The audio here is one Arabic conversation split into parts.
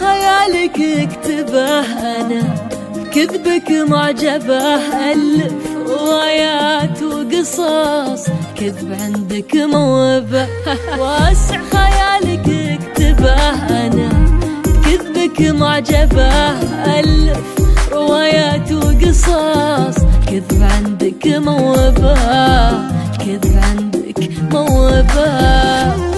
خيالك اكتبه أنا كذبك معجبة ألف روايات وقصص كذب عندك موهبة. واسع خيالك اكتبه أنا كذبك معجبة ألف روايات وقصص كذب عندك موهبة كذب عندك موهبة.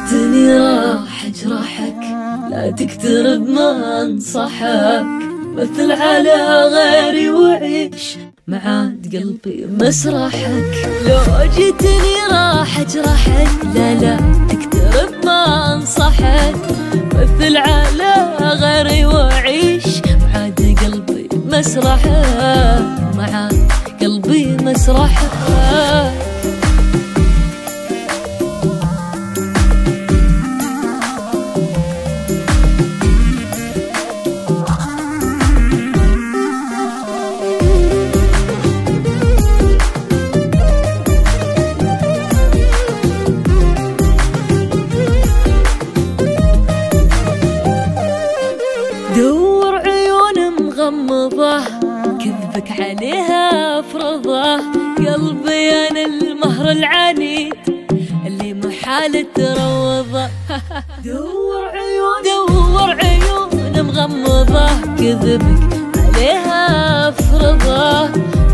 لو جتني راح اجرحك لا تقترب ما انصحك مثل على غيري وعيش معاد قلبي مسرحك. لو جتني راح اجرحك لا لا تقترب ما انصحك مثل على غيري وعيش معاد قلبي مسرحك. مغمضة كذبك عليها أفرضه. قلبي أنا المهر العنيد اللي محال تروضه دور عيون دور عيون مغمضة. كذبك عليها أفرضه.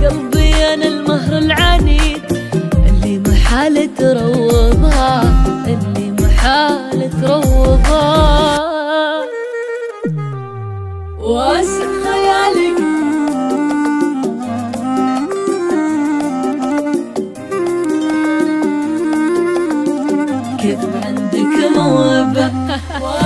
قلبي أنا المهر العنيد اللي محال تروضه اللي محال تروضه واسع واسع